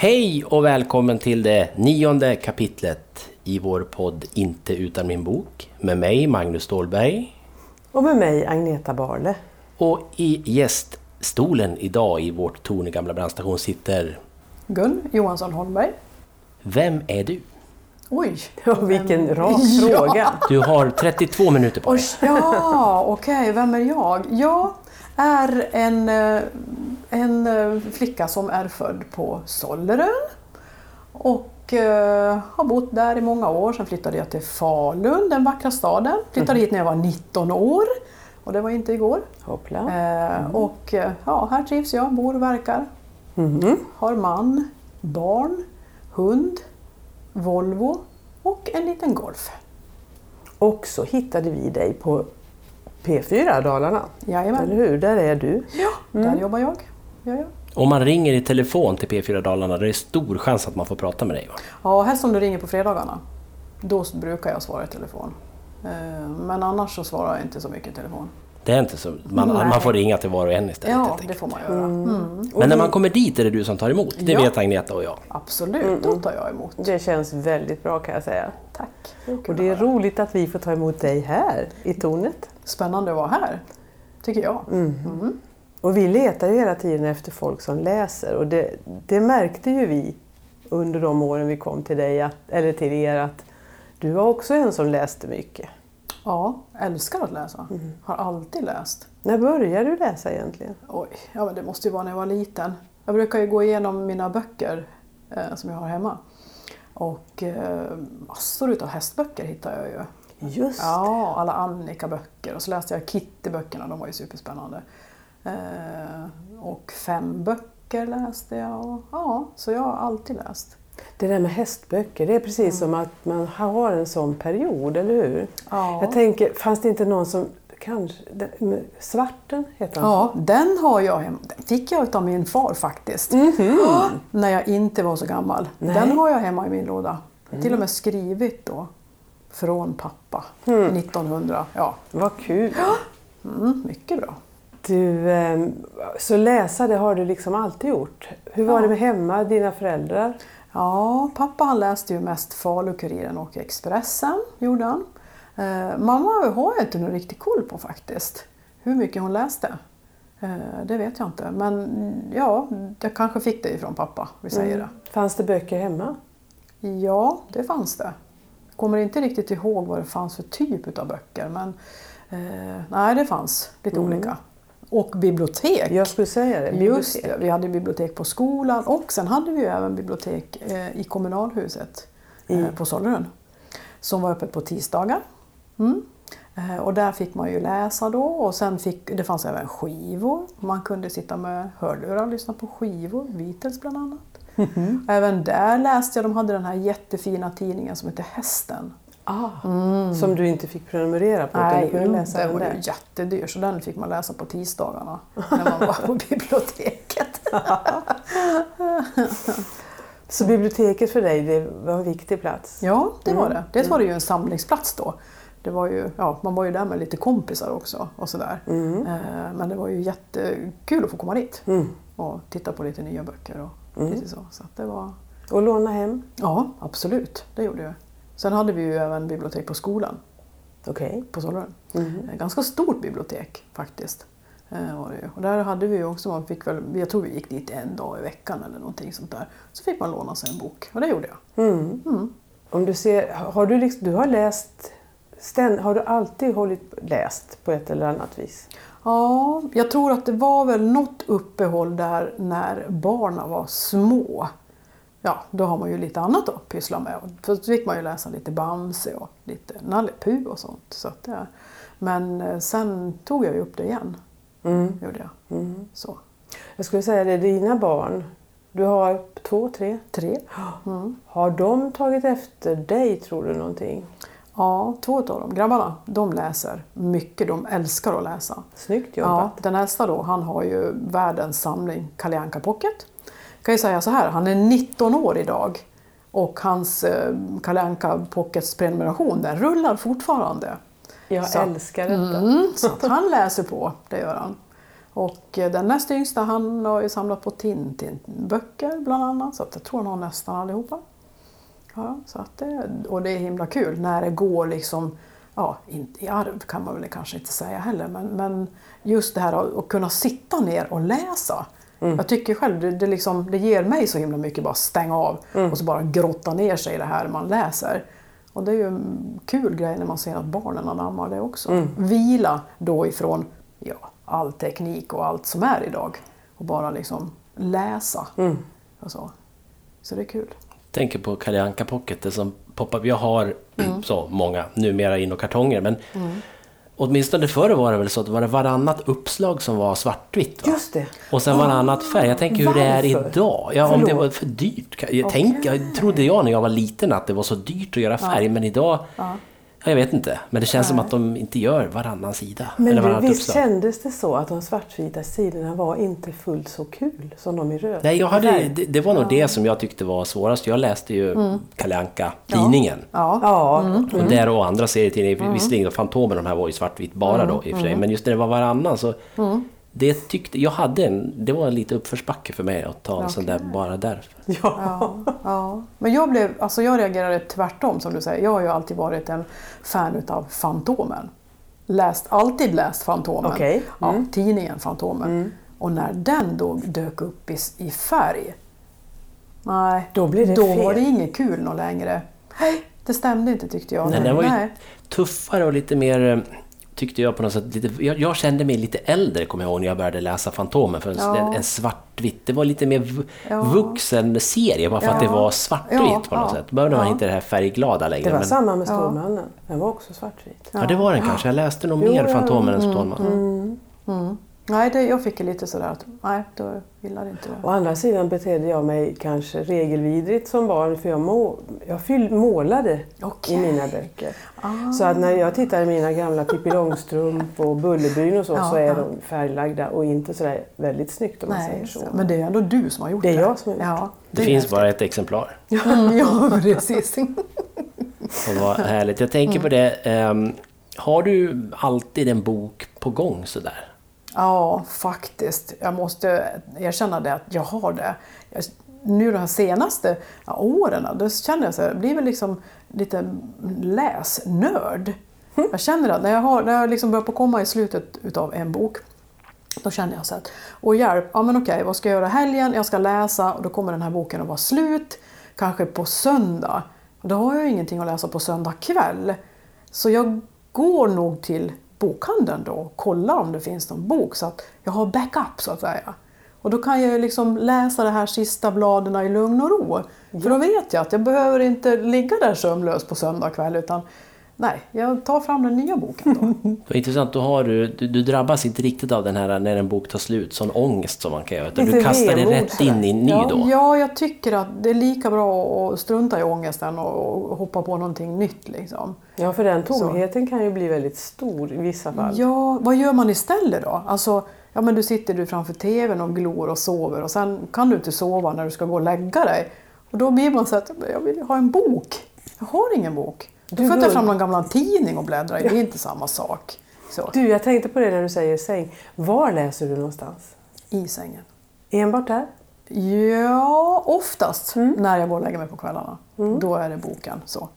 Hej och välkommen till det nionde kapitlet i vår podd Inte utan min bok med mig Magnus Ståhlberg. Och med mig Agneta Barle. Och i gäststolen idag i vårt torn i Gamla brandstation sitter... Gun Johansson Holmberg. Vem är du? Oj! Ja, vilken rak Ja. fråga. Du har 32 minuter på dig. Ja, okej, vem är jag? Jag är en, eh, en eh, flicka som är född på Sollerön och eh, har bott där i många år. Sen flyttade jag till Falun, den vackra staden. Flyttade hit när jag var 19 år och det var inte igår. Hoppla. Eh, Och ja, här trivs jag, bor och verkar. Mhm. Har man, barn, hund, Volvo och en liten Golf. Och så hittade vi dig på P4 Dalarna. Jajamän. Eller hur? Där är du. Ja, där jobbar jag. Ja, ja. Om man ringer i telefon till P4 Dalarna, det är stor chans att man får prata med dig va? ja, helst om du ringer på fredagarna. Då brukar jag svara i telefon. Eh, Men annars så svarar jag inte så mycket i telefon. Det är inte så. Man, Nej. man får ringa till var och en istället. Ja, det enkelt. får man göra. Mm. Men när man kommer dit är det du som tar emot. Det Ja. vet Agneta och jag. Absolut, då tar jag emot. Det känns väldigt bra kan jag säga. Tack. Och det är roligt att vi får ta emot dig här i tornet. Spännande att vara här, tycker jag. Och vi letar ju hela tiden efter folk som läser och det, det märkte ju vi under de åren vi kom till dig, att, eller till er, att du var också en som läste mycket. Ja, älskar att läsa. Har alltid läst. När började du läsa egentligen? Oj, ja, men det måste ju vara när jag var liten. Jag brukar ju gå igenom mina böcker eh, som jag har hemma. Och eh, massor utav hästböcker hittar jag ju. Just Ja, alla Annika-böcker. Och så läste jag Kitty-böckerna, de var ju superspännande. Eh, och fem böcker läste jag. Och, ja, så jag har alltid läst. Det där med hästböcker, det är precis som att man har en sån period, eller hur? Ja. Jag tänker, fanns det inte någon som kanske... den- Svarten heter han Ja, den har jag hemma. Den fick jag av min far faktiskt. Ja, När jag inte var så gammal. Nej. Den har jag hemma i min låda. Till och med skrivit då. Från pappa. 1900. Ja, Vad kul! mm, mycket bra. Du, ehm, så läsa det har du liksom alltid gjort. Hur var Ja. det med hemma, dina föräldrar? Ja, pappa han läste ju mest Falu-Kuriren och Expressen, gjorde han. Eh, mamma har jag inte någon riktig koll på faktiskt. Hur mycket hon läste. Eh, det vet jag inte. Men mm, ja, jag kanske fick det ifrån pappa, vi säger det. Fanns det böcker hemma? Ja, det fanns det. Kommer inte riktigt ihåg vad det fanns för typ av böcker men eh, nej, det fanns lite olika. Och bibliotek. Jag skulle säga det. Just det, vi hade bibliotek på skolan och sen hade vi även bibliotek eh, i kommunalhuset eh, på Sollerön. Som var öppet på tisdagar. Mm. Eh, och där fick man ju läsa då och sen fick, det fanns även skivor. Man kunde sitta med hörlurar och lyssna på skivor, Beatles bland annat. Även där läste jag, de hade den här jättefina tidningen som heter Hästen. Ah, Som du inte fick prenumerera på? utan du Nej, kunde läsa den var jättedyr så den fick man läsa på tisdagarna när man var på biblioteket. Så biblioteket för dig, det var en viktig plats? Ja, det var Mm. det. Dels var det ju en samlingsplats då. Det var ju, ja, man var ju där med lite kompisar också och sådär. Mm. Eh, Men det var ju jättekul att få komma dit Mm. och titta på lite nya böcker och lite så. så att det var, Och låna hem? ja, absolut, det gjorde jag. Sen hade vi ju även bibliotek på skolan Okej. på Solaren. Mm. Ett ganska stort bibliotek faktiskt. Eh, var det ju. Och där hade vi ju också, man fick väl, jag tror vi gick dit en dag i veckan eller någonting sånt där. Så fick man låna sig en bok och det gjorde jag. Mm. Mm. Om du ser, har du, liksom, du har läst, ständ, har du alltid hållit, läst på ett eller annat vis? Ja, jag tror att det var väl något uppehåll där när barnen var små. Ja, då har man ju lite annat att pyssla med. För då fick man ju läsa lite Bamse och lite Nalle Puh och sånt. Så att, ja. Men eh, sen tog jag ju upp det igen. Mm. Gjorde jag. Mm. Så. Jag skulle säga det, dina barn, du har två, tre. Tre. Mm. Har de tagit efter dig tror du någonting? Ja, två av dem, grabbarna, de läser mycket. De älskar att läsa. Snyggt Ja, jobbat. den äldsta då, han har ju världens samling Kalle Anka Pocket. kan ju säga så här, han är 19 år idag och hans eh, Kalle Anka Pockets prenumeration den rullar fortfarande. Jag Så- älskar detta. Mm, så att han läser på, det gör han. Och eh, den näst yngsta han har ju samlat på Tintin-böcker bland annat så jag tror han har nästan allihopa. Ja, så att det, och det är himla kul när det går liksom, ja, inte i arv kan man väl kanske inte säga heller, men, men just det här att, kunna sitta ner och läsa. Jag tycker själv det, det, liksom, det ger mig så himla mycket bara stänga av och så bara grotta ner sig i det här man läser. Och det är ju en kul grej när man ser att barnen anammar det också. Vila då ifrån ja, all teknik och allt som är idag och bara liksom läsa. Och så. så det är kul. Tänker på Kalle Anka Pocket, det som poppar Jag har så många numera in och kartonger, men åtminstone förr var det väl så att det var varannat uppslag som var svartvitt. Va? Just det. Och sen varannat färg. Jag tänker hur det är Varför? idag. Ja, om det var för dyrt. Jag, tänk, jag trodde jag när jag var liten att det var så dyrt att göra färg, men idag... Ja. Jag vet inte, men det känns som att de inte gör varannan sida. Men eller du, varannat visst uppslag. kändes det så att de svartvita sidorna var inte fullt så kul som de i röd? Nej, jag hade, det, det var nog det som jag tyckte var svårast. Jag läste ju Kalle Anka tidningen Ja. Ja, Och där och andra serietidningar, visserligen då Fantomen, de här var ju svartvitt bara då i och för sig. Men just när det var varannan så... Det tyckte, jag hade en, det var en lite uppförsbacke för mig att ta en sån där bara därför. ja. Ja, ja. Men jag, blev, alltså jag reagerade tvärtom som du säger. Jag har ju alltid varit en fan utav Fantomen. Läst, alltid läst Fantomen. Okej. Ja, tidningen Fantomen. Och när den då dök upp i, i färg. Nej, Då blir det då fel. var det inget kul något längre. Nej, det stämde inte tyckte jag. Nej, den var ju Nej. tuffare och lite mer, eh, tyckte jag på något sätt, lite, jag, jag kände mig lite äldre kommer jag ihåg när jag började läsa Fantomen. För en, Ja. en, en svartvitt, det var lite mer Ja. vuxen serie bara för att det Ja. var svartvitt Ja, på något ja. sätt. Behövde man Ja. inte det här färgglada längre. Det var men, samma med Stålmannen. Den var också svartvit. ja, det var den kanske. Jag läste nog mer ja, Fantomen än Stålmannen. Nej, det, jag fick ju lite sådär att nej, då gillade inte det. Å andra sidan betedde jag mig kanske regelvidrigt som barn för jag, må, jag fyll, målade Okej. i mina böcker. Ah. Så att när jag tittar i mina gamla Pippi Långstrump och Bullerbyn och så, Ja, så är ja. de färglagda och inte sådär väldigt snyggt om man Nej, säger just så. det. men det är ändå du som har gjort Det det. är jag som har gjort ja, Det är finns bara ett exemplar. Mm, ja, precis. Och vad härligt. Jag tänker på det, ehm, har du alltid en bok på gång sådär? Ja, faktiskt. Jag måste erkänna det att jag har det. Jag, nu de senaste åren, då känner jag så här, jag blir väl liksom lite läsnörd. Jag känner att när jag, har, när jag liksom börjar på komma i slutet utav en bok, då känner jag så att, och hjälp, ja men okej, vad ska jag göra helgen? Jag ska läsa och då kommer den här boken att vara slut, kanske på söndag. Och då har jag ingenting att läsa på söndag kväll. Så jag går nog till bokhandeln då och kollar om det finns någon bok så att jag har backup så att säga. Och då kan jag liksom läsa de här sista bladen i lugn och ro. För då vet jag att jag behöver inte ligga där sömnlös på söndag kväll utan nej, jag tar fram den nya boken då. Det var intressant, då har du, du, du drabbas inte riktigt av den här när en bok tar slut, sån ångest som man kan göra. Utan du kastar dig rätt sådär. in i en ny ja, då. ja, jag tycker att det är lika bra att strunta i ångesten och, och hoppa på någonting nytt. Liksom. Ja, för den tomheten kan ju bli väldigt stor i vissa fall. Ja, vad gör man istället då? Alltså, ja, men du sitter du framför TVn och glor och sover och sen kan du inte sova när du ska gå och lägga dig. Och då blir man så att jag vill ha en bok. Jag har ingen bok. Då får ta fram någon gammal tidning och bläddra i. Det är inte samma sak. Så, Du, jag tänkte på det när du säger säng. Var läser du någonstans? I sängen. Enbart där? Ja, oftast Mm. när jag går och lägger mig på kvällarna. Då är det boken. Så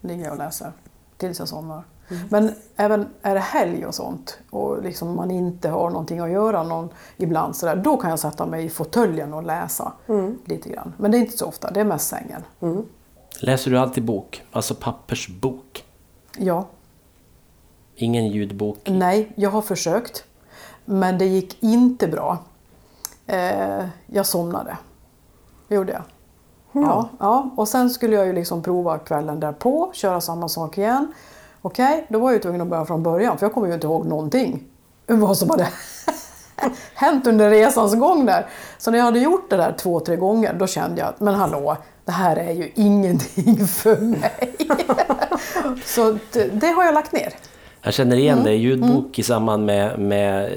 ligger jag och läser tills jag somnar. Mm. Men även är det helg och sånt och liksom man inte har någonting att göra någon, ibland så där, då kan jag sätta mig i fåtöljen och läsa Mm. lite grann. Men det är inte så ofta, det är mest sängen. Läser du alltid bok? Alltså pappersbok? Ja, Ingen ljudbok? nej, jag har försökt. Men det gick inte bra. Eh, jag somnade. Det gjorde jag. Ja, ja, och sen skulle jag ju liksom prova kvällen därpå, köra samma sak igen. Okej, då var jag ju tvungen att börja från början för jag kommer ju inte ihåg någonting. Vad som hade hänt under resans gång där. Så när jag hade gjort det där två, tre gånger då kände jag att men hallå, det här är ju ingenting för mig. Så det, det har jag lagt ner. Jag känner igen Mm. det. Ljudbok i samband med, med eh,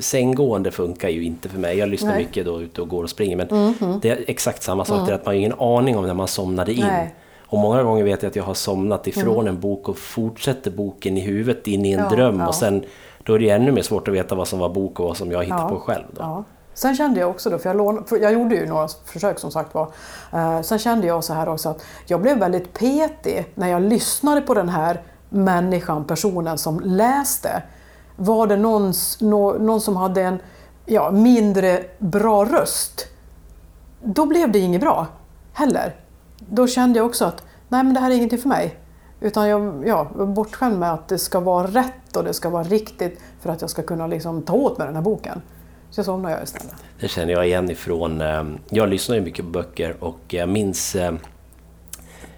sänggående funkar ju inte för mig. Jag lyssnar Nej. Mycket då ute och går och springer. Men det är exakt samma sak. Det är att man har ingen aning om när man somnade in. Nej. Och många gånger vet jag att jag har somnat ifrån en bok och fortsätter boken i huvudet in i en Ja, dröm. ja. Och sen Då är det ännu mer svårt att veta vad som var bok och vad som jag hittade Ja. på själv. Då. Ja. Sen kände jag också då, för jag, lån, för jag gjorde ju några försök som sagt var. Eh, sen kände jag så här också att jag blev väldigt petig när jag lyssnade på den här människan, personen som läste. Var det någons, nå, någon som hade en ja, mindre bra röst, då blev det inget bra heller. Då kände jag också att nej men det här är ingenting för mig. Utan jag ja, bortskämd med att det ska vara rätt och det ska vara riktigt för att jag ska kunna liksom ta åt mig den här boken. Så somnade jag istället. Det känner jag igen ifrån... eh, Jag lyssnar ju mycket på böcker och jag minns eh,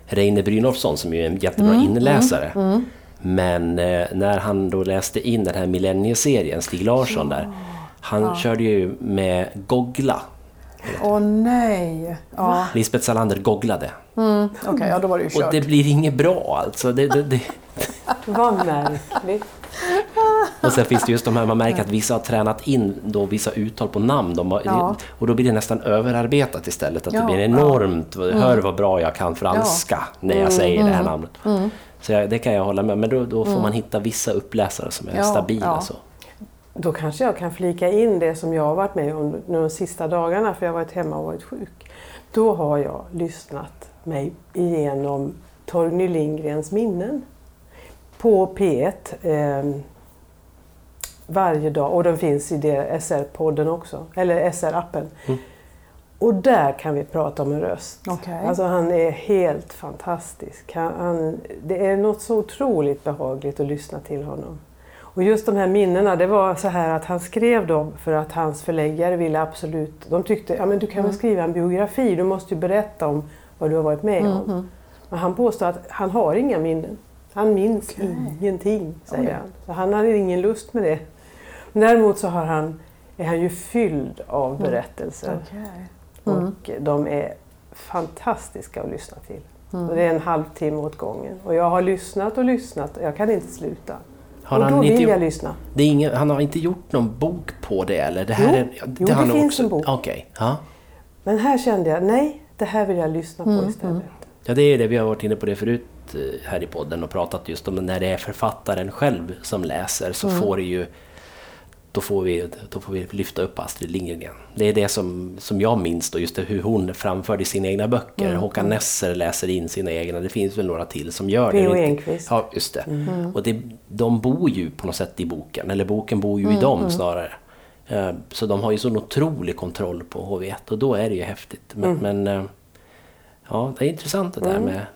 Reine Brynolfsson som är en jättebra Mm, inläsare. Men eh, när han då läste in den här millennieserien, Stig Larsson där, han körde ju med goggla. Åh nej! Ja, Lisbeth Salander gogglade. okej, ja, då var det ju Och kört. det blir inget bra alltså. Det, det, det. Vad märkligt. Och sen finns det just de här, man märker att vissa har tränat in då vissa uttal på namn. De har, Ja. Och då blir det nästan överarbetat istället. Att Ja, det blir ja. enormt, hör vad bra jag kan franska när jag säger det här namnet. Så jag, det kan jag hålla med Men då, då får man hitta vissa uppläsare som är Ja, stabila. ja. Så. Då kanske jag kan flika in det som jag har varit med om nu de sista dagarna, för jag har varit hemma och varit sjuk. Då har jag lyssnat mig igenom Torgny Lindgrens minnen på P1 eh, varje dag. Och den finns i det SR-podden också, eller SR-appen. Och där kan vi prata om en röst. Okej. Alltså han är helt fantastisk. Han, han, det är något så otroligt behagligt att lyssna till honom. Och just de här minnena, det var så här att han skrev dem för att hans förläggare ville absolut... De tyckte, ja men du kan väl skriva en biografi, du måste ju berätta om vad du har varit med om. Men han påstår att han har inga minnen. Han minns ingenting, säger han. Så han hade ingen lust med det. Men däremot så har han, är han ju fylld av berättelser. Okej. Och de är fantastiska att lyssna till. Och det är en halvtimme åt gången. Och jag har lyssnat och lyssnat och jag kan inte sluta. Har och han då inte vill gjort- jag lyssna. Det är ingen, han har inte gjort någon bok på det eller? Det här Jo. är, Jo, det det har han finns också, en bok. Okej, ja. Men här kände jag, nej, det här vill jag lyssna på istället. Ja, det är det. Vi har varit inne på det förut eh, här i podden och pratat just om när det är författaren själv som läser så får det ju då får, vi, då får vi lyfta upp Astrid Lindgren igen. Det är det som, som jag minns då, just det, hur hon framförde sina egna böcker. Håkan Nesser läser in sina egna, det finns väl några till som gör det. P.O. Enquist. Ja, just det. Och det, de bor ju på något sätt i boken, eller boken bor ju i dem snarare. Eh, Så de har ju sån otrolig kontroll på HV1 och då är det ju häftigt. Men, men eh, ja, det är intressant det där med,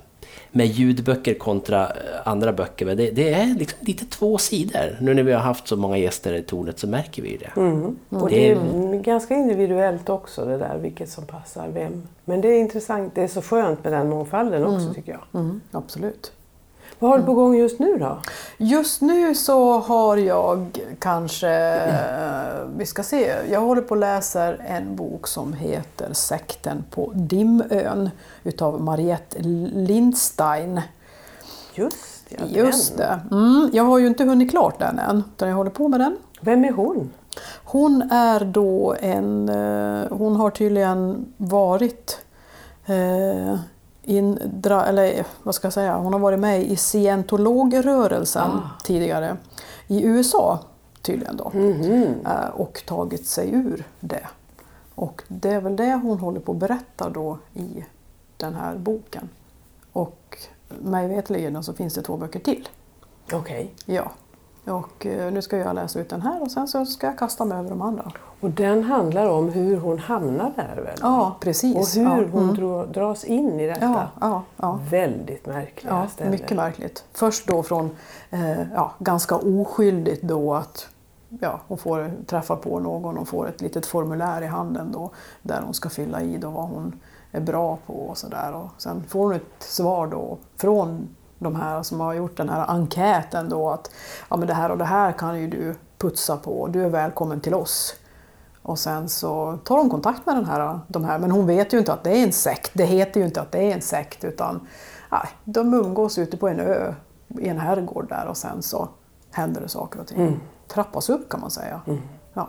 med ljudböcker kontra eh, andra böcker. Men det, det är liksom lite två sidor. Nu när vi har haft så många gäster i tornet så märker vi det. Och det är ganska individuellt också det där, vilket som passar vem. Men det är intressant, det är så skönt med den mångfalden också tycker jag. Mm, absolut. Vad har du på gång just nu då? Just nu så har jag kanske, eh, vi ska se, jag håller på och läser en bok som heter Sekten på Dimön utav Mariette Lindstein. Just ja, Just det. Mm, jag har ju inte hunnit klart den än, utan jag håller på med den. Vem är hon? Hon är då en, eh, hon har tydligen varit eh, indra, eller vad ska jag säga, hon har varit med i scientologrörelsen tidigare i USA tydligen då. Eh, och tagit sig ur det. Och det är väl det hon håller på att berätta då i den här boken. Och mig veterligen så finns det två böcker till. Okej. Ja. Och eh, nu ska jag läsa ut den här och sen så ska jag kasta mig över de andra. Och den handlar om hur hon hamnar där väl? Ja, precis. Och hur ja. hon mm. dras in i detta. Ja, ja, ja. Väldigt märkliga ja ställen. mycket märkligt. Först då från eh, ja, ganska oskyldigt då att ja, hon får träffa på någon och får ett litet formulär i handen då där hon ska fylla i då vad hon är bra på och sådär. Sen får hon ett svar då från de här som har gjort den här enkäten då att ja, men det här och det här kan ju du putsa på, du är välkommen till oss. Och sen så tar de kontakt med den här, de här, men hon vet ju inte att det är en sekt. Det heter ju inte att det är en sekt utan nej, de umgås ute på en ö i en herrgård där och sen så händer det saker och ting. Trappas upp kan man säga. Ja.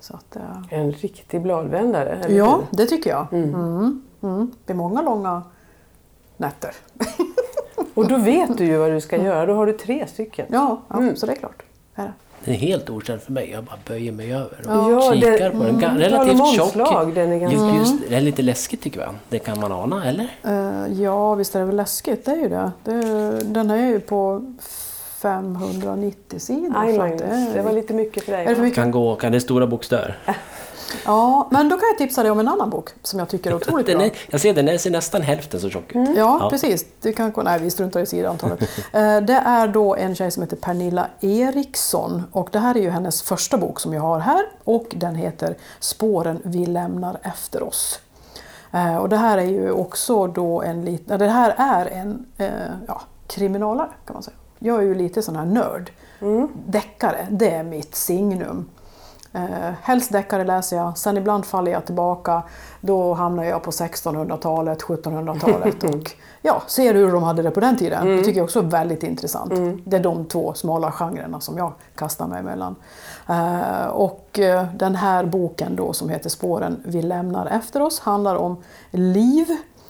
Så att, eh, En riktig bladvändare, eller ja, det tycker jag. Mm. Mm. Det är många långa nätter. Och då vet du ju vad du ska göra. Då har du tre stycken. Ja, ja Mm. så det är klart. Är det. Den är helt okänd för mig. Jag bara böjer mig över och Ja, kikar det- på den. Mm. Relativt tjock. omslag, den är ganska- Ju- Just, det är lite läskigt tycker jag. Det kan man ana, eller? Eh, ja, visst är det väl läskigt, det är ju det. det den är ju på 590 sidor. Aj, så att Magnus, det är- det var lite mycket för dig. Är det för mycket? Kan gå, kan det är stora bokstäver. Ja, men då kan jag tipsa dig om en annan bok som jag tycker är otroligt Den bra. är, jag ser den är ser nästan hälften så tjock ut. Ja, Ja. precis. Det kan, nej, vi struntar i sidantalet. Eh, det är då en tjej som heter Pernilla Eriksson och det här är ju hennes första bok som jag har här och den heter Spåren vi lämnar efter oss. Eh, Och det här är ju också då en liten, det här är en eh, ja, kriminalare kan man säga. Jag är ju lite sån här nörd. Deckare, det är mitt signum. Eh, helst deckare läser jag, sen ibland faller jag tillbaka. Då hamnar jag på 1600-talet, 1700-talet och ja, ser hur de hade det på den tiden. Det tycker jag också är väldigt intressant. Det är de två smala genrerna som jag kastar mig emellan. Eh, och eh, den här boken då som heter Spåren vi lämnar efter oss handlar om Liv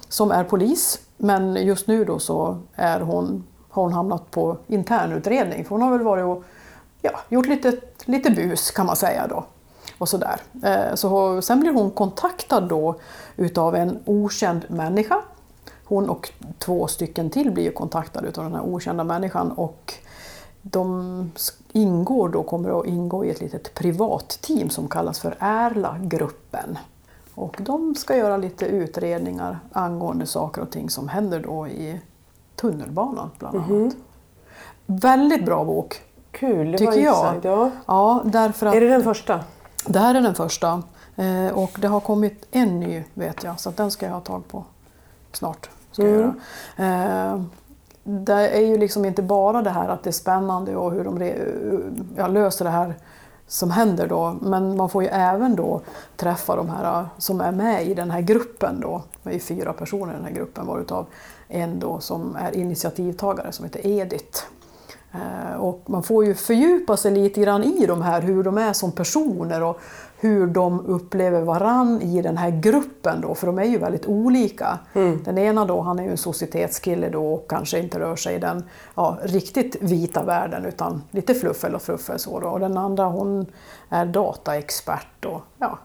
som är polis. Men just nu då så är hon, har hon hamnat på internutredning för hon har väl varit och ja, gjort lite, lite bus kan man säga då. Och. Eh, Så sen blir hon kontaktad då utav en okänd människa. Hon och två stycken till blir kontaktade utav den här okända människan och de ingår då, kommer att ingå i ett litet privatteam som kallas för Erla-gruppen. Och de ska göra lite utredningar angående saker och ting som händer då i tunnelbanan bland annat. Väldigt bra bok. Kul, det Tycker var jag. Ja. Ja, därför att Är det den första? det här är den första. Eh, och det har kommit en ny vet jag, så den ska jag ha tag på snart. Ska jag göra. Eh, det är ju liksom inte bara det här att det är spännande och hur de ja, löser det här som händer då. Men man får ju även då träffa de här eh, som är med i den här gruppen då. Det är fyra personer i den här gruppen varutav en då som är initiativtagare som heter Edith. Eh, Och man får ju fördjupa sig lite grann i de här, hur de är som personer och hur de upplever varann i den här gruppen då, för de är ju väldigt olika. Den ena då, han är ju en societetskille då och kanske inte rör sig i den ja, riktigt vita världen utan lite fluffel och fruffel så då. Och den andra hon är dataexpert och ja,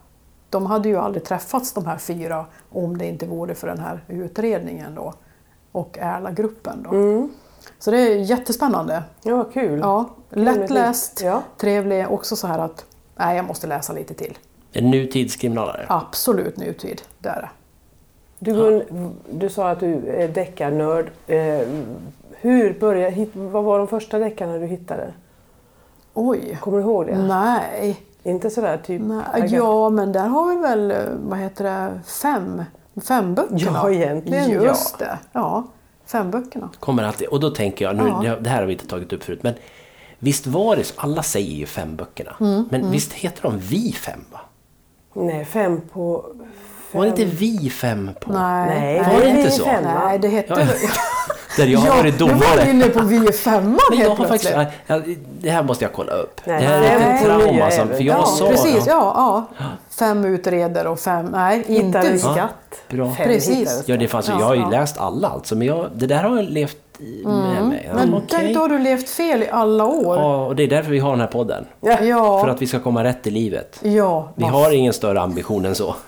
de hade ju aldrig träffats de här fyra om det inte vore för den här utredningen då och Erla-gruppen då. Så det är jättespännande. Ja, kul. Ja, lättläst, Ja. trevlig, också så här att nej, jag måste läsa lite till. En nutidskriminalare. Absolut nutid, det är det. Du, Gun, du sa att du är deckarnörd. Eh, hur började, vad var de första deckarna du hittade? Oj, Kommer du ihåg det? nej. Inte sådär typ... nej. Ja, men där har vi väl, eh, vad heter det, fem, fem böckerna. Ja, egentligen, Just ja. det, ja. Fem böckerna. Kommer alltid, och då tänker jag, nu, Ja. det- här har vi inte tagit upp förut, men visst var det så, alla säger ju fem böckerna, Mm, men visst heter de Vi fem va? Nej, fem på... Fem. Var det inte Vi fem på? Nej, Nej, Var det inte vi så? femma. Nej, det hette... Ja. Där jag har varit nu var du domare. inne på vi är femman Men jag helt har faktiskt, ja, det här måste jag kolla upp. Nej, det här är ett trauma även. för jag Ja, sa... precis. Ja, ja. Fem utreder och fem... Nej, inte... en Ja. skatt. Bra. Fem Precis. Ja, det fanns jag har ju ja. läst alla alltså, men jag, det där har jag levt i- med mig. Ja, Men okej. tänk, då har du levt fel i alla år. Ja, och det är därför vi har den här podden. Ja. För att vi ska komma rätt i livet. Ja, Vi har ingen större ambition än så.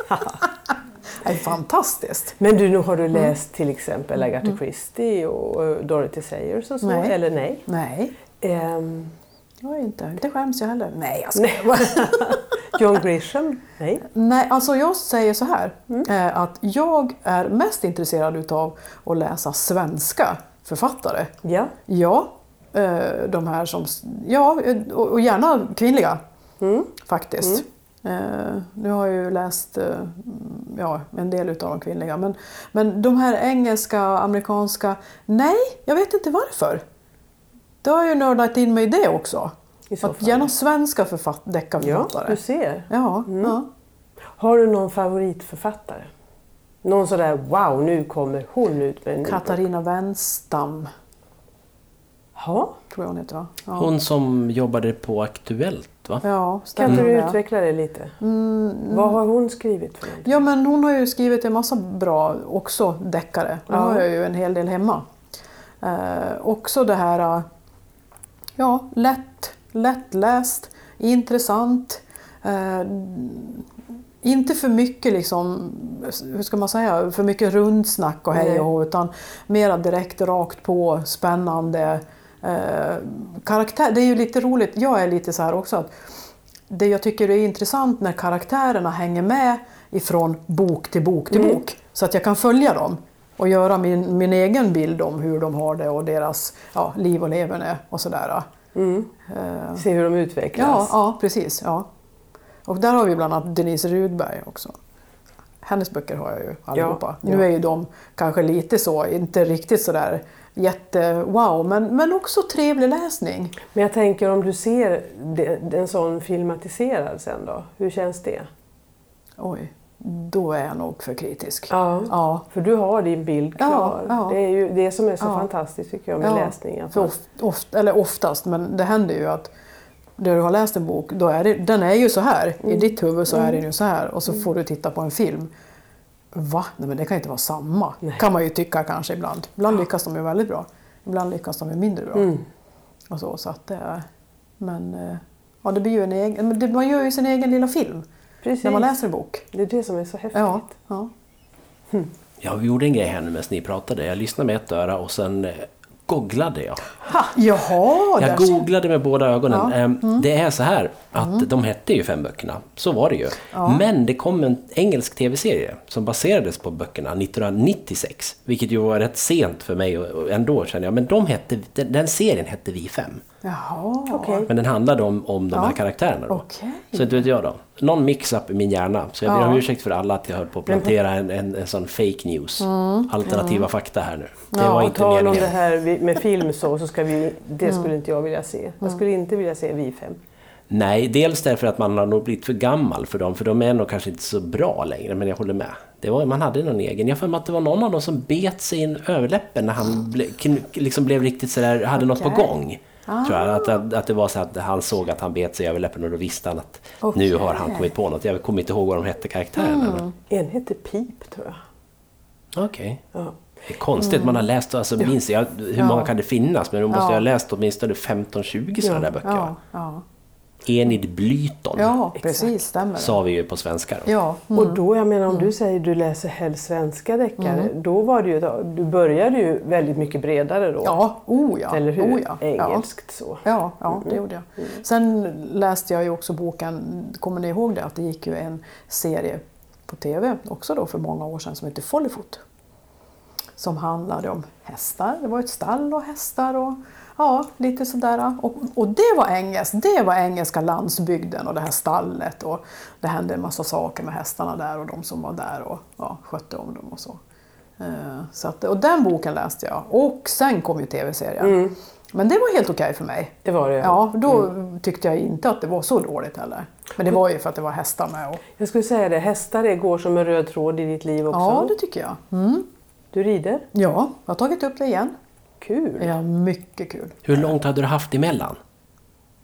Är fantastiskt. Men du, nu har Mm. du läst till exempel Agatha Christie och Dorothy Sayers och så? Nej. Eller nej? Nej, Ehm, jag är inte. Inte skäms jag heller. Nej, jag nej. John Grisham? Nej. Nej, alltså jag säger så här. Eh, att jag är mest intresserad utav att läsa svenska författare. Ja. Ja, eh, de här som... Ja, eh, och gärna kvinnliga. Faktiskt. Eh, nu har jag ju läst eh, ja, en del utav de kvinnliga. Men, men de här engelska, amerikanska... Nej, jag vet inte varför. Då har jag ju nördat in mig i det också. I så Att gärna svenska författ- Ja, deckarförfattare. du ser. Ja, ja. Har du någon favoritförfattare? Någon sådär wow, nu kommer hon ut med en. Katarina Wenstam, Ja. tror jag hon heter va? Ja, Hon som jobbade på Aktuellt va? ja Kan stämmer inte du utveckla det lite? Vad har hon skrivit för någonting? Ja men hon har ju skrivit en massa bra också deckare. Nu Ja. har jag ju en hel del hemma. Eh, också det här, ja lätt, lättläst, intressant. Eh, inte för mycket liksom, hur ska man säga, för mycket rundsnack och hej och utan mera direkt rakt på, spännande. Eh, karaktär, det är ju lite roligt, jag är lite så här också, att det jag tycker är intressant när karaktärerna hänger med ifrån bok till bok till Mm. bok, så att jag kan följa dem och göra min, min egen bild om hur de har det och deras ja, liv och leverne och sådär. Mm. Eh, Se hur de utvecklas. Ja, ja precis. Ja. Och där har vi bland annat Denise Rudberg också. Hennes böcker har jag ju allihopa. Ja, Nu ja. är ju de kanske lite så, inte riktigt sådär jätte-wow, men, men också trevlig läsning. Men jag tänker om du ser en sån filmatiserad sen då, hur känns det? Oj, då är jag nog för kritisk. Ja. Ja. För du har din bild Ja, klar. ja. Det är ju det som är så Ja. fantastiskt tycker jag med Ja. läsning. Att man, of, of, eller oftast, men det händer ju att när du har läst en bok, då är det, den är ju så här. I Mm. ditt huvud så är den ju så här och så får du titta på en film. Va? Nej men det kan inte vara samma. Kan man ju tycka kanske ibland. Ibland lyckas de ju väldigt bra. Ibland lyckas de ju mindre bra. Mm. Och så, så att det är, men eh, ja, det blir ju en egen, man gör ju sin egen lilla film Precis. när man läser en bok. Det är det som är så häftigt. Ja, ja. Ja, vi gjorde en grej här nu medan ni pratade. Jag lyssnade med ett öra och sen eh, googlade jag. Ha, jaha! Jag googlade med båda ögonen. Ja, Mm. Ehm, Det är så här att de hette ju fem böckerna. Så var det ju. Men det kom en engelsk tv-serie som baserades på böckerna 1996. Vilket ju var rätt sent för mig ändå känner jag. Men de hette, den serien hette Vi fem. Jaha. Okej. Men den handlade om, om de Ja. här karaktärerna då. Okej. Så inte vet jag då. Någon mix-up i min hjärna. Så jag ber Ja. om ursäkt för alla att jag höll på att plantera en, en, en sån fake news. Alternativa fakta här nu. Det Ja, var inte tal om meningen. det här med film så, så ska vi, det skulle inte jag vilja se. Jag skulle inte vilja se Vi fem. Nej, dels därför att man har nog blivit för gammal för dem, för de är nog kanske inte så bra längre, men jag håller med. Det var, man hade någon egen. Jag har för mig att det var någon av dem som bet sig i en överläppen när han ble, liksom blev riktigt sådär, hade något på Okej. Gång. Tror jag. Att, att, att det var så att han såg att han bet sig i överläppen och då visste han att nu Okej. har han kommit på något. Jag kommer inte ihåg vad de hette karaktärerna. men- En hette Pip tror jag. Okej. Ja. Det är konstigt, man har läst, alltså, minns jag, hur Ja. många kan det finnas? Men då måste Ja. jag ha läst åtminstone 15-20 sådana där böcker. Ja. Enid Blyton ja Exakt. precis, stämmer det. sa vi ju på svenska. Då. Ja, Och då, jag menar om du säger du läser helst svenska deckare, då var det ju, du började ju väldigt mycket bredare då. ja, oh ja. Eller hur? Oh ja. ja. Engelskt så. Ja, ja, det gjorde jag. Sen läste jag ju också boken, kommer ni ihåg det? Att det gick ju en serie på TV också då för många år sedan som hette Follyfoot. Som handlade om hästar. Det var ett stall och hästar och ja, lite sådär. Och, och det var engelskt. Det var engelska landsbygden och det här stallet och det hände en massa saker med hästarna där och de som var där och ja, skötte om dem och så. Eh, så att, och den boken läste jag och sen kom ju TV-serien. Men det var helt okej för mig. Det var det. Ja, då tyckte jag inte att det var så dåligt heller. Men det var ju för att det var hästar med. Och, Jag skulle säga det, hästar det går som en röd tråd i ditt liv också. ja, det tycker jag. Mm. Du rider? Ja, jag har tagit upp det igen. Kul! Ja, mycket kul. Hur långt hade du haft emellan?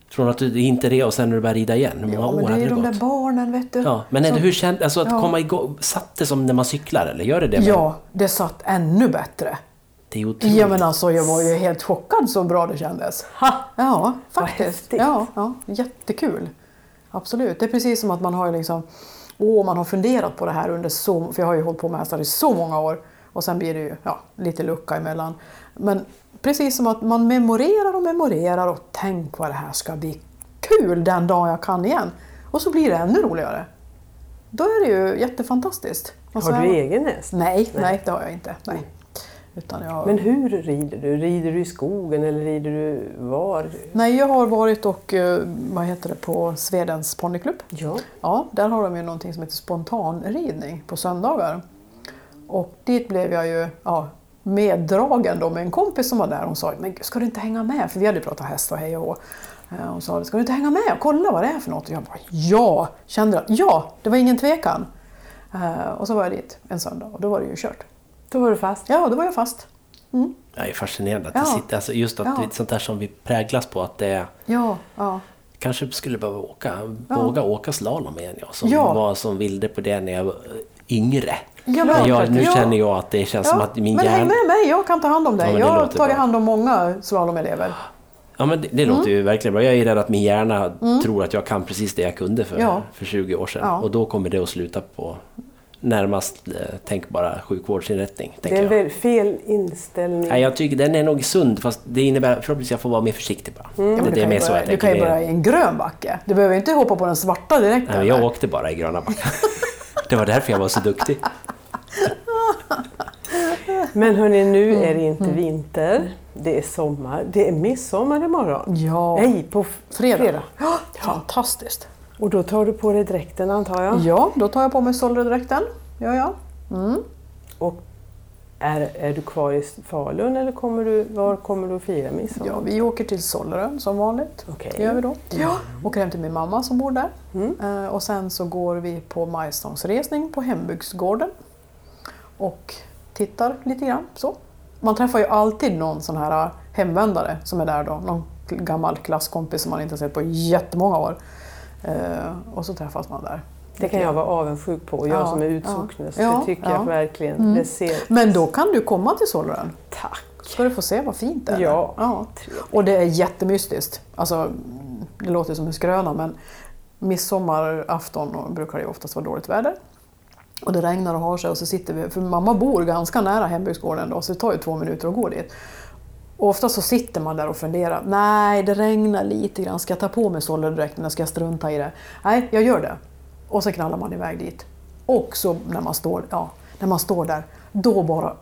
Från att du inte red och sen när du började rida igen? Hur många Ja, men år det är hade det de gått? där barnen, vet du. Ja, men är det, som- hur känd, alltså att Ja. komma igång, satt det som när man cyklar eller gör det det? med- Ja, det satt ännu bättre. Det är otroligt. Ja, men alltså jag var ju helt chockad så bra det kändes. Ha! Ja, faktiskt. Ja, ja, jättekul. Absolut. Det är precis som att man har liksom, åh, man har funderat på det här under så, för jag har ju hållit på med hästar i så många år och sen blir det ju ja, lite lucka emellan. Men precis som att man memorerar och memorerar och tänk vad det här ska bli kul den dag jag kan igen. Och så blir det ännu roligare. Då är det ju jättefantastiskt. Har här- du egen häst? Nej, nej, det har jag inte. Nej. Utan jag... Men hur rider du? Rider du i skogen eller rider du var? Nej, jag har varit och, eh, vad heter det, på Svedens ponnyklubb. Ja. Ja, där har de ju någonting som heter spontanridning på söndagar. Och dit blev jag ju ja, meddragen då med en kompis som var där. Hon sa, men gud, ska du inte hänga med? För vi hade pratat häst och hej och hå. Eh, Hon sa, ska du inte hänga med och kolla vad det är för något? Och jag bara, ja! Kände att, ja, det var ingen tvekan. Eh, Och så var jag dit en söndag och då var det ju kört. Då var du fast? Ja, då var jag fast. Jag är fascinerad att Ja. det sitter, alltså just att Ja. det är sånt där som vi präglas på att det är Ja, ja. Kanske skulle behöva åka, Ja. våga åka slalom igen jag som Ja. var som vilde på det när jag yngre. Ja, Men jag, nu Ja. känner jag att det känns som att min men häng hjärna... med mig, jag kan ta hand om dig. Ja, jag har låter tagit bra. hand om många slalomelever. Ja, men det, det låter ju verkligen bra. Jag är rädd att min hjärna tror att jag kan precis det jag kunde för, Ja. för 20 år sedan. Ja. Och då kommer det att sluta på närmast eh, tänkbara sjukvårdsinrättning. Det är väldigt fel inställning. Nej, jag tycker den är nog sund, fast det innebär förhoppningsvis att jag får vara mer försiktig bara. Ja, men det, det är kan mer ju så börja, jag du kan ju börja i en grön backe. Du behöver inte hoppa på den svarta direkt. Nej, jag åkte bara i gröna backar. Det var därför jag var så duktig. Men hörni, nu Mm, är det inte vinter. Det är sommar. Det är midsommar imorgon. Ja. Nej, på Fredag. fredag. Ja, Fantastiskt. Och då tar du på dig dräkten antar jag? Ja, då tar jag på mig solredräkten. Ja, ja. Och är, är du kvar i Falun eller kommer du, var kommer du att fira midsommar? ja, vi åker till Sollerön som vanligt. Okej. Det gör vi då. Ja. Åker hem till min mamma som bor där. Eh, och sen så går vi på majstångsresning på hembygdsgården. Och tittar lite grann så. Man träffar ju alltid någon sån här hemvändare som är där då. Någon gammal klasskompis som man inte har sett på jättemånga år. Eh, och så träffas man där. Det kan jag vara avundsjuk på, jag Ja, som är utsocknes. Ja, det tycker ja. Mm. jag verkligen. Det ser... Men då kan du komma till Sollerön. Tack! Ska du få se vad fint det är. Ja. ja. Och det är jättemystiskt. Alltså, det låter som en skröna men midsommarafton brukar det oftast vara dåligt väder. Och det regnar och har sig och så sitter vi, för mamma bor ganska nära hembygdsgården då så det tar ju två minuter att gå dit. Och ofta så sitter man där och funderar, nej det regnar lite grann, ska jag ta på mig sollerdräkten eller ska jag strunta i det? Nej, jag gör det. Och så knallar man iväg dit. Och så när man står, ja, när man står där, då bara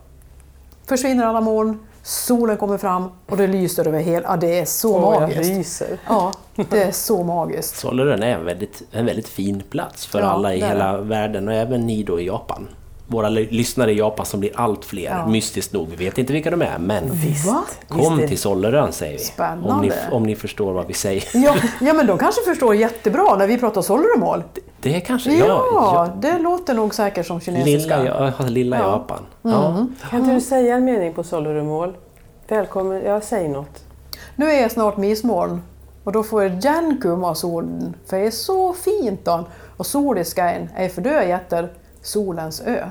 försvinner alla moln, solen kommer fram och det lyser över hela... Ja, det är så jag magiskt. Ja, det är så magiskt. Sollerön är en väldigt, en väldigt fin plats för Ja, alla i hela världen och även ni då i Japan. Våra ly- lyssnare i Japan som blir allt fler, Ja. mystiskt nog. Vi vet inte vilka de är, men Va? kom Visst till Sollerön säger vi. Spännande. Om ni, om ni förstår vad vi säger. Ja, ja, men de kanske förstår jättebra när vi pratar Solleremål. Det är kanske... Ja, Ja, det låter nog säkert som kinesiska. lilla, lilla Ja. Japan. Ja. Kan inte du säga en mening på Solleremål? Välkommen, ja säg något. Nu är jag snart midsommar och då får jag gärna komma solen, för det är så fint då. Och sol i skyn är för dö jätter solens ö.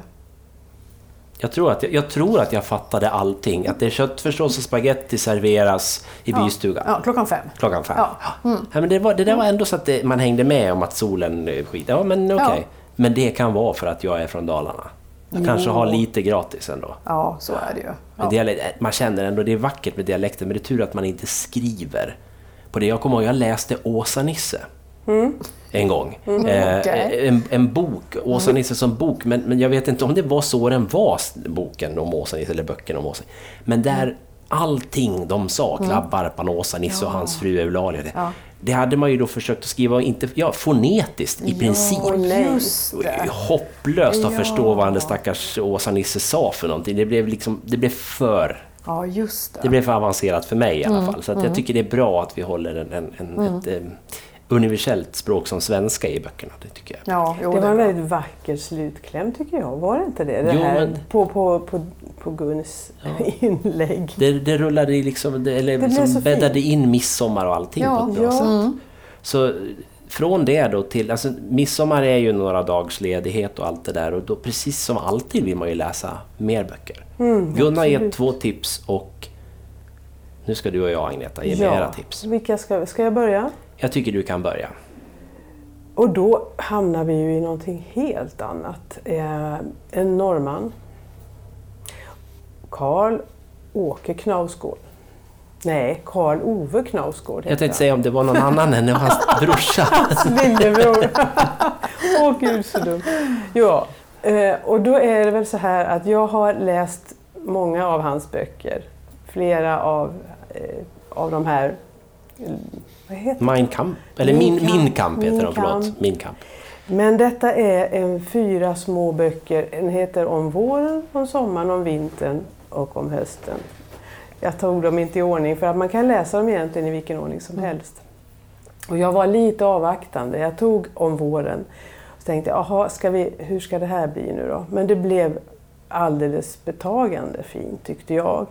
Jag, tror att jag, jag tror att jag fattade allting. Att det är köttfärssås och spaghetti serveras i bystugan. Ja, klockan fem. Klockan fem. Ja. Ja. Ja, men det, var, det där var ändå så att det, man hängde med om att solen eh, skit. Ja, men okej. Ja. Men det kan vara för att jag är från Dalarna. Jag kanske har lite gratis ändå. Ja, så är det ju. Ja. dialekt- man känner ändå, det är vackert med dialekten, men det är tur att man inte skriver på det. Jag kommer ihåg, jag läste Åsa-Nisse. En gång. Eh, Mm. okej. en, en bok, Åsa-Nisse som bok, men, men jag vet inte om det var så den var, boken om Åsa-Nisse, eller böckerna om Åsa Men där allting de sa, Klabbarpan, Åsa-Nisse och hans fru Eulalia, det, Mm. Ja. det hade man ju då försökt att skriva, inte, ja, fonetiskt i princip. Ja, hopplöst att Ja. förstå vad den stackars Åsa-Nisse sa för någonting. Det blev, liksom, det blev för Ja, just det det. blev för avancerat för mig i Mm, alla fall. Så att jag tycker det är bra att vi håller en, en, en, ett eh, universellt språk som svenska i böckerna. Det tycker jag. Ja, jo, Det var en väldigt vacker slutkläm tycker jag, var det inte det? det Jo, här, men- På, på, på, på Guns inlägg. Det, det rullade liksom, det, eller blev liksom bäddade fint. in midsommar och allting Ja, på ett bra ja. sätt. Mm. Så från det då till, alltså midsommar är ju några dags ledighet och allt det där och då precis som alltid vill man ju läsa mer böcker. Mm, Gunnar absolut. två tips och nu ska du och jag Agneta ge mig era tips. Vilka ska, ska jag börja? Jag tycker du kan börja. Och då hamnar vi ju i någonting helt annat. Eh, en norrman. Karl Åke Knausgård. Nej, Karl Ove Knausgård Jag tänkte säga om det var någon annan än hans brorsa. Hans lillebror. Åh gud så dumt. Ja, eh, och då är det väl så här att jag har läst många av hans böcker. Flera av, eh, av de här... Mein Kamp, eller Min Min, Kamp. min Kamp heter Min de, förlåt. Min Kamp. Men detta är en fyra små böcker. En heter Om våren, om sommaren, om vintern och om hösten. Jag tog dem inte i ordning för att man kan läsa dem egentligen i vilken ordning som helst. Och jag var lite avvaktande. Jag tog Om våren och tänkte, jaha, ska vi, hur ska det här bli nu då? Men det blev alldeles betagande fint tyckte jag.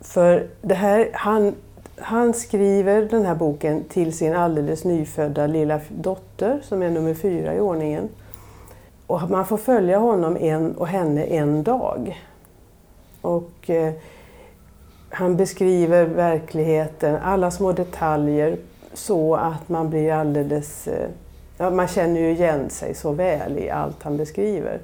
För det här, han, han skriver den här boken till sin alldeles nyfödda lilla dotter som är nummer fyra i ordningen. Och man får följa honom en, och henne en dag. Och eh, han beskriver verkligheten, alla små detaljer så att man blir alldeles... Eh, man känner ju igen sig så väl i allt han beskriver.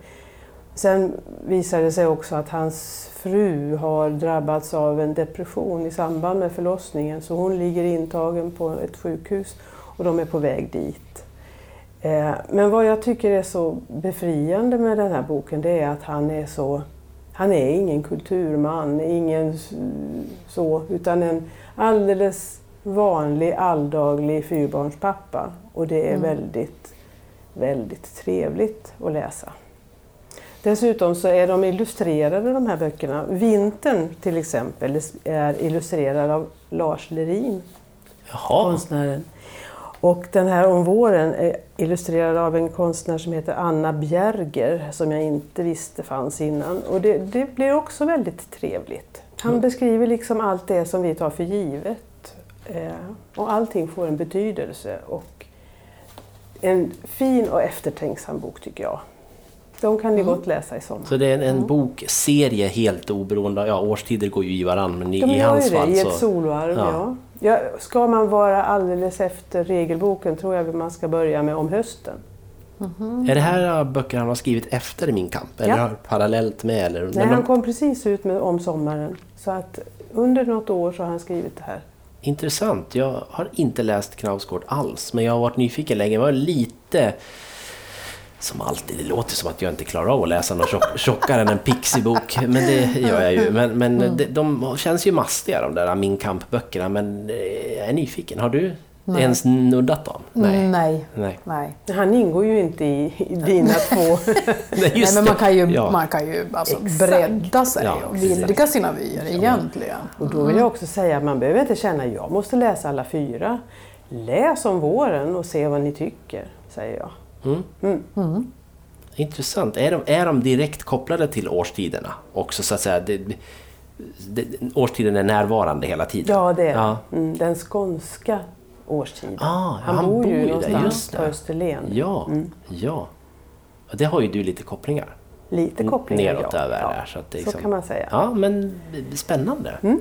Sen visar det sig också att hans fru har drabbats av en depression i samband med förlossningen så hon ligger intagen på ett sjukhus och de är på väg dit. Eh, men vad jag tycker är så befriande med den här boken det är att han är så han är ingen kulturman, ingen så, utan en alldeles vanlig alldaglig fyrbarnspappa. Och det är mm. väldigt, väldigt trevligt att läsa. Dessutom så är de illustrerade de här böckerna. Vintern till exempel är illustrerad av Lars Lerin, Jaha. konstnären. Och den här om våren är illustrerad av en konstnär som heter Anna Bjerger som jag inte visste fanns innan. Och det, det blir också väldigt trevligt. Han mm. beskriver liksom allt det som vi tar för givet. Eh, och allting får en betydelse. Och en fin och eftertänksam bok tycker jag. De kan ni mm. gott läsa i sommar. Så det är en, en mm. bokserie helt oberoende, ja årstider går ju i varandra men i, De i hans fall så... i ett soloarv, ja. ja. Ja, ska man vara alldeles efter regelboken tror jag man ska börja med om hösten. Mm -hmm. Är det här böcker han har skrivit efter Min kamp? Eller ja. parallellt med? Eller? Nej, han kom precis ut med om sommaren. Så att under något år så har han skrivit det här. Intressant. Jag har inte läst Knausgård alls, men jag har varit nyfiken länge. Jag var lite som alltid, det låter som att jag inte klarar av att läsa något tjock, tjockare än en Pixie-bok. Men det gör jag ju. Men, men mm. de, de känns ju mastiga de där Min Kamp-böckerna. Men eh, jag är nyfiken. Har du Nej. ens nuddat dem? Nej. Nej. Nej. Nej. Han ingår ju inte i, i dina två. Nej, Nej, men man kan ju, ja. man kan ju alltså bredda sig ja, och vidga sina vyer ja. egentligen. Och då vill jag också säga att man behöver inte känna att jag måste läsa alla fyra. Läs om våren och se vad ni tycker, säger jag. Mm. Mm. Intressant. Är de, är de direkt kopplade till årstiderna också så att säga? Det, det, årstiden är närvarande hela tiden? Ja, det är ja. Mm, den skånska årstiden. Ah, han, han, bor ju någonstans på Österlen. Ja, mm. ja. Det har ju du lite kopplingar. Lite kopplingar, Neråt ja. över ja. där. Så, att det liksom, så kan man säga. Ja, men spännande. Mm.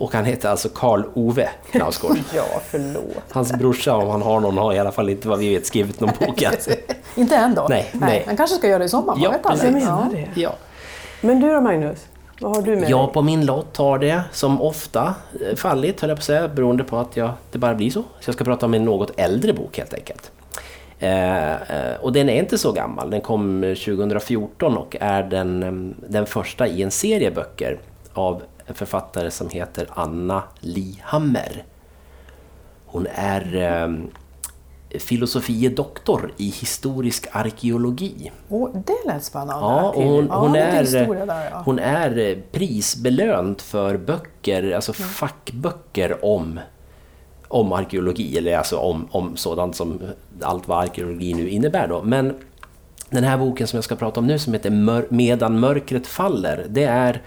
Och han heter alltså Karl Ove Knausgård. ja, förlåt. Hans brorsa, om han har någon, har i alla fall inte vad vi vet skrivit någon bok alltså. Inte än då? Nej, nej. Han kanske ska göra det i sommar, ja, vet aldrig. Jag menar det. Ja. Men du då Magnus? Vad har du med Ja, dig? på min lott har det som ofta eh, fallit, höll jag på att säga, beroende på att jag, det bara blir så. Så jag ska prata om en något äldre bok helt enkelt. Eh, eh och den är inte så gammal, den kom 2014 och är den, den första i en serie böcker av en författare som heter Anna Lihammer. Hon är eh, filosofie doktor i historisk arkeologi. Oh, det lät spännande. Ja, och hon, hon ja, är, där, ja. hon är eh, prisbelönt för böcker, alltså mm. fackböcker om, om arkeologi, eller alltså om, om sådant som allt vad arkeologi nu innebär. Då. Men den här boken som jag ska prata om nu som heter Medan mörkret faller, det är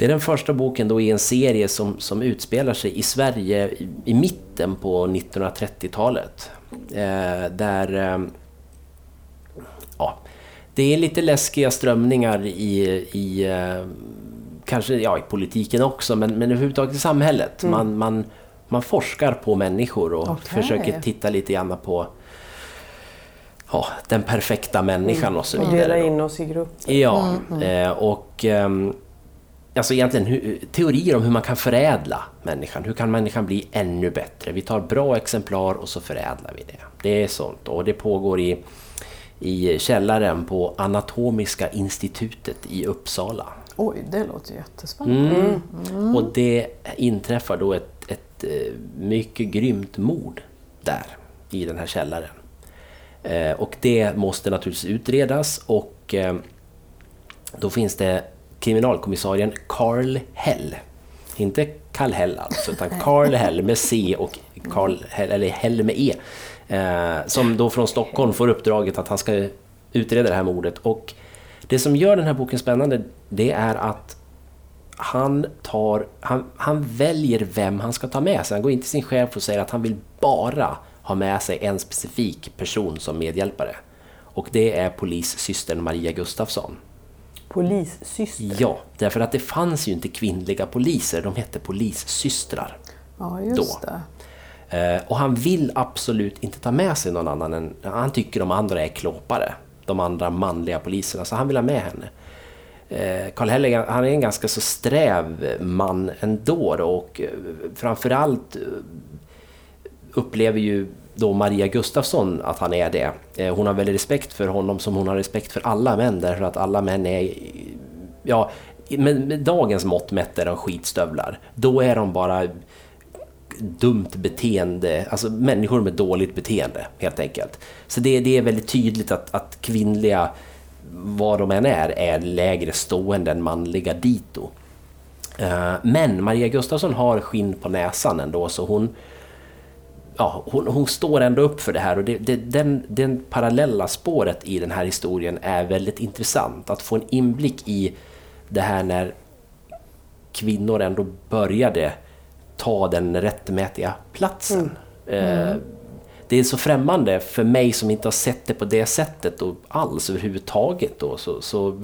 det är den första boken då i en serie som, som utspelar sig i Sverige i, i mitten på 1930-talet. Eh, där... Eh, ja, det är lite läskiga strömningar i, i eh, kanske ja, i politiken också, men, men överhuvudtaget i samhället. Mm. Man, man, man forskar på människor och okay. försöker titta lite grann på ja, den perfekta människan mm. och så vidare. Och dela in oss i grupper. Ja, mm, mm. Eh, och ehm, alltså egentligen hur, teorier om hur man kan förädla människan. Hur kan människan bli ännu bättre? Vi tar bra exemplar och så förädlar vi det. Det är sånt och det pågår i, i källaren på Anatomiska institutet i Uppsala. Oj, det låter jättespännande. Mm. Mm. Och det inträffar då ett, ett eh, mycket grymt mord där i den här källaren. Eh, och det måste naturligtvis utredas och eh, då finns det kriminalkommissarien Carl Hell. Inte Karl Hell alltså, utan Carl Hell med C och Carl Hell, eller Hell med E. Eh, som då från Stockholm får uppdraget att han ska utreda det här mordet. Och det som gör den här boken spännande, det är att han, tar, han, han väljer vem han ska ta med sig. Han går in till sin chef och säger att han vill bara ha med sig en specifik person som medhjälpare. Och det är polissystern Maria Gustafsson. Polissyster. Ja, därför att det fanns ju inte kvinnliga poliser, de hette polissystrar. Ja, just Då. det. Eh, och han vill absolut inte ta med sig någon annan än... Han tycker de andra är klåpare. De andra manliga poliserna, så han vill ha med henne. Eh, Karl Hellig, han är en ganska så sträv man ändå då, och eh, framförallt upplever ju då Maria Gustafsson att han är det. Eh, hon har väldigt respekt för honom som hon har respekt för alla män därför att alla män är... Ja, med, med dagens mått mätt är de skitstövlar. Då är de bara dumt beteende, alltså människor med dåligt beteende helt enkelt. Så det, det är väldigt tydligt att, att kvinnliga, vad de än är, är lägre stående än manliga dito. Eh, men Maria Gustafsson har skinn på näsan ändå så hon, ja, hon, hon står ändå upp för det här och det, det, den, den parallella spåret i den här historien är väldigt intressant. Att få en inblick i det här när kvinnor ändå började ta den rättmätiga platsen. Eh, Det är så främmande för mig som inte har sett det på det sättet och alls överhuvudtaget. Då, så, så,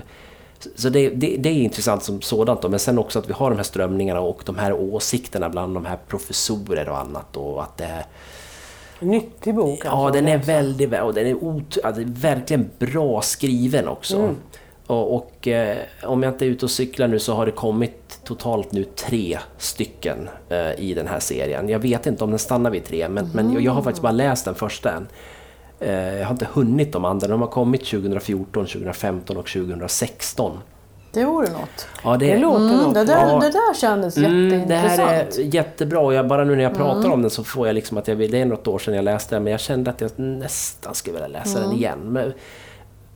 så det, det, det är intressant som sådant. Då. Men sen också att vi har de här strömningarna och de här åsikterna bland de här professorer och annat. Och att det är, Nyttig bok. Ja, alltså, den är väldigt och den är ot- alltså, verkligen bra skriven också. Och, och eh, om jag inte är ute och cyklar nu så har det kommit totalt nu tre stycken eh, i den här serien. Jag vet inte om den stannar vid tre, men, men jag, jag har faktiskt bara läst den första än. Eh, jag har inte hunnit de andra. De har kommit 2014, 2015 och 2016. Det vore något. Ja, Det låter Mm, något. det, där, Ja. det där kändes Mm, det jätteintressant. här är jättebra och jag, bara nu när jag pratar om den så får jag liksom att jag vill, det är något år sedan jag läste den men jag kände att jag nästan skulle vilja läsa den igen. Men,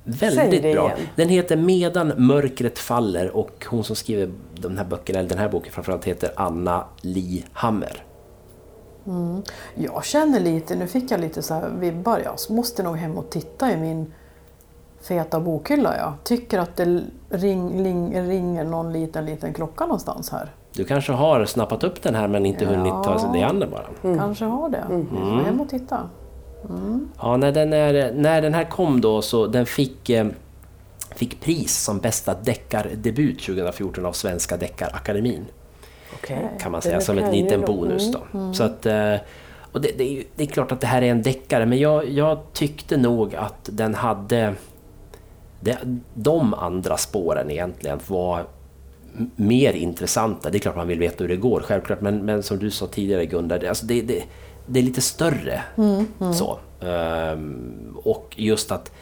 väldigt det bra. igen. Den heter Medan mörkret faller och hon som skriver de här böckerna, eller den här boken framförallt heter Anna Li Hammer. Jag känner lite, nu fick jag lite så här vibbar. Jag måste nog hem och titta i min feta bokhylla. Jag tycker att det ring, ring, ringer någon liten, liten klocka någonstans här. Du kanske har snappat upp den här men inte hunnit ta sig det an den bara. Kanske har det. Jag får hem och titta. Ja, när den, är, när den här kom då så den fick, eh, fick pris som bästa deckardebut 2014 av Svenska Deckarakademin. Okej. kan man Det säga, som en liten då- bonus. Då. Så att, eh, och det, det, är det är klart att det här är en deckare, men jag, jag tyckte nog att den hade... Det, de andra spåren egentligen var mer intressanta. Det är klart man vill veta hur det går, självklart. Men, men som du sa tidigare Gunda, det, alltså det, det, det är lite större. Så. Ehm, och just att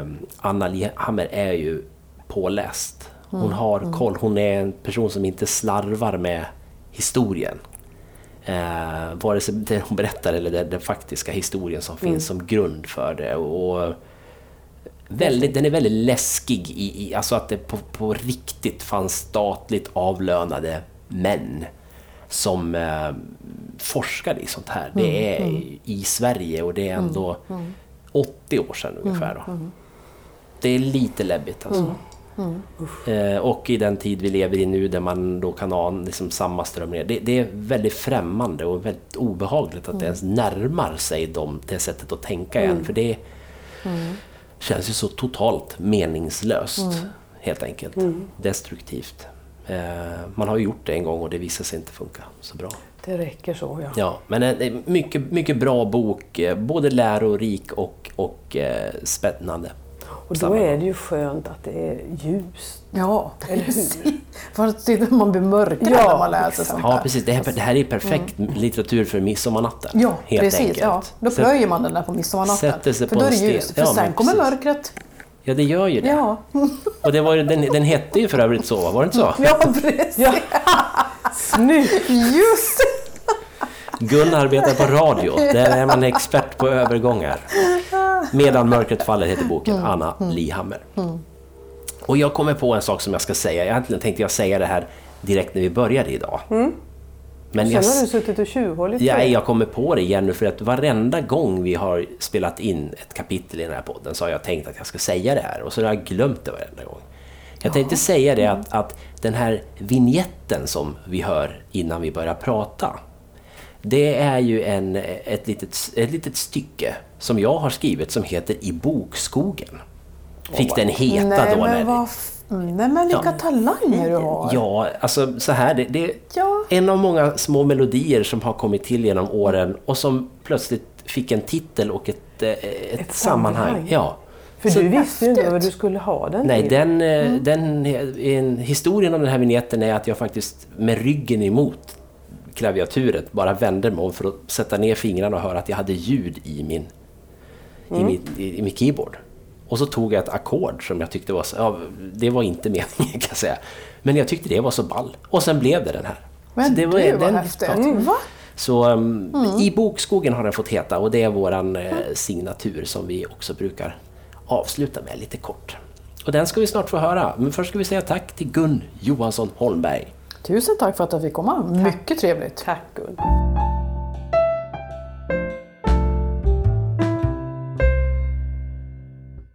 um, Anna Lihammer är ju påläst. Hon har koll. Hon är en person som inte slarvar med historien. Eh, vare sig det hon berättar eller den, den faktiska historien som finns som grund för det. Och väldigt, den är väldigt läskig, i, i, alltså att det på, på riktigt fanns statligt avlönade män som eh, forskade i sånt här. Det är i Sverige och det är ändå 80 år sedan ungefär. Då. Det är lite läbbigt alltså. Eh, och i den tid vi lever i nu där man då kan ha liksom samma strömningar. Det, det är väldigt främmande och väldigt obehagligt att det ens närmar sig dem, det sättet att tänka igen. För det känns ju så totalt meningslöst helt enkelt. Destruktivt. Eh, man har ju gjort det en gång och det visar sig inte funka så bra. Det räcker så ja. Ja, men en, en mycket, mycket bra bok. eh, Både lärorik och, och eh, spännande. Och då är det ju skönt att det är ljust. Ja, Eller precis. hur? För att sitta- man blir mörkare Ja, när man läser sånt Ja, där. precis. Det här, det här är perfekt litteratur för midsommarnatten. Ja, helt precis. enkelt. Ja. Då plöjer man den där på midsommarnatten. Sätter sig För på då är det sten. ljus. För Ja, sen kommer mörkret. Ja, det gör ju det. Ja, Och det var, ju- den, den hette ju för övrigt så, var det inte så? ja precis. Ja. Snyggt! Just Gun arbetar på radio. Där är man expert på övergångar. Medan mörkret faller heter boken. Mm. Anna Lihammer. Och jag kommer på en sak som jag ska säga. Egentligen tänkte jag säga det här direkt när vi började idag. Men Sen jag, har du suttit och tjuvhållit Ja, jag kommer på det igen nu för att varenda gång vi har spelat in ett kapitel i den här podden så har jag tänkt att jag ska säga det här och så har jag glömt det varenda gång. Jag tänkte säga det att, att den här vignetten som vi hör innan vi börjar prata det är ju en, ett, litet, ett litet stycke som jag har skrivit som heter I bokskogen. fick den heta Nej, då. men när- vad f- mm, Nej men vilka Ja. talanger du har! Ja, alltså så här, det, det är Ja. en av många små melodier som har kommit till genom åren och som plötsligt fick en titel och ett, eh, ett, sammanhang. sammanhang. Ja. För Så- du visste ju inte vad du skulle ha den Nej, till. den, eh, den, en, historien om den här vignetten är att jag faktiskt med ryggen emot klaviaturet bara vände mig om för att sätta ner fingrarna och höra att jag hade ljud i min, i mitt, i, i mitt keyboard. Och så tog jag ett ackord som jag tyckte var så, ja, det var inte meningen kan jag säga. Men jag tyckte det var så ball. Och sen blev det den här. Men så det var, du vad den- häftigt! Va? Så um, i bokskogen har den fått heta och det är våran eh, signatur som vi också brukar avsluta med lite kort. Och den ska vi snart få höra, men först ska vi säga tack till Gun Johansson Holmberg. Tusen tack för att jag fick komma. Mycket trevligt. Tack Gun.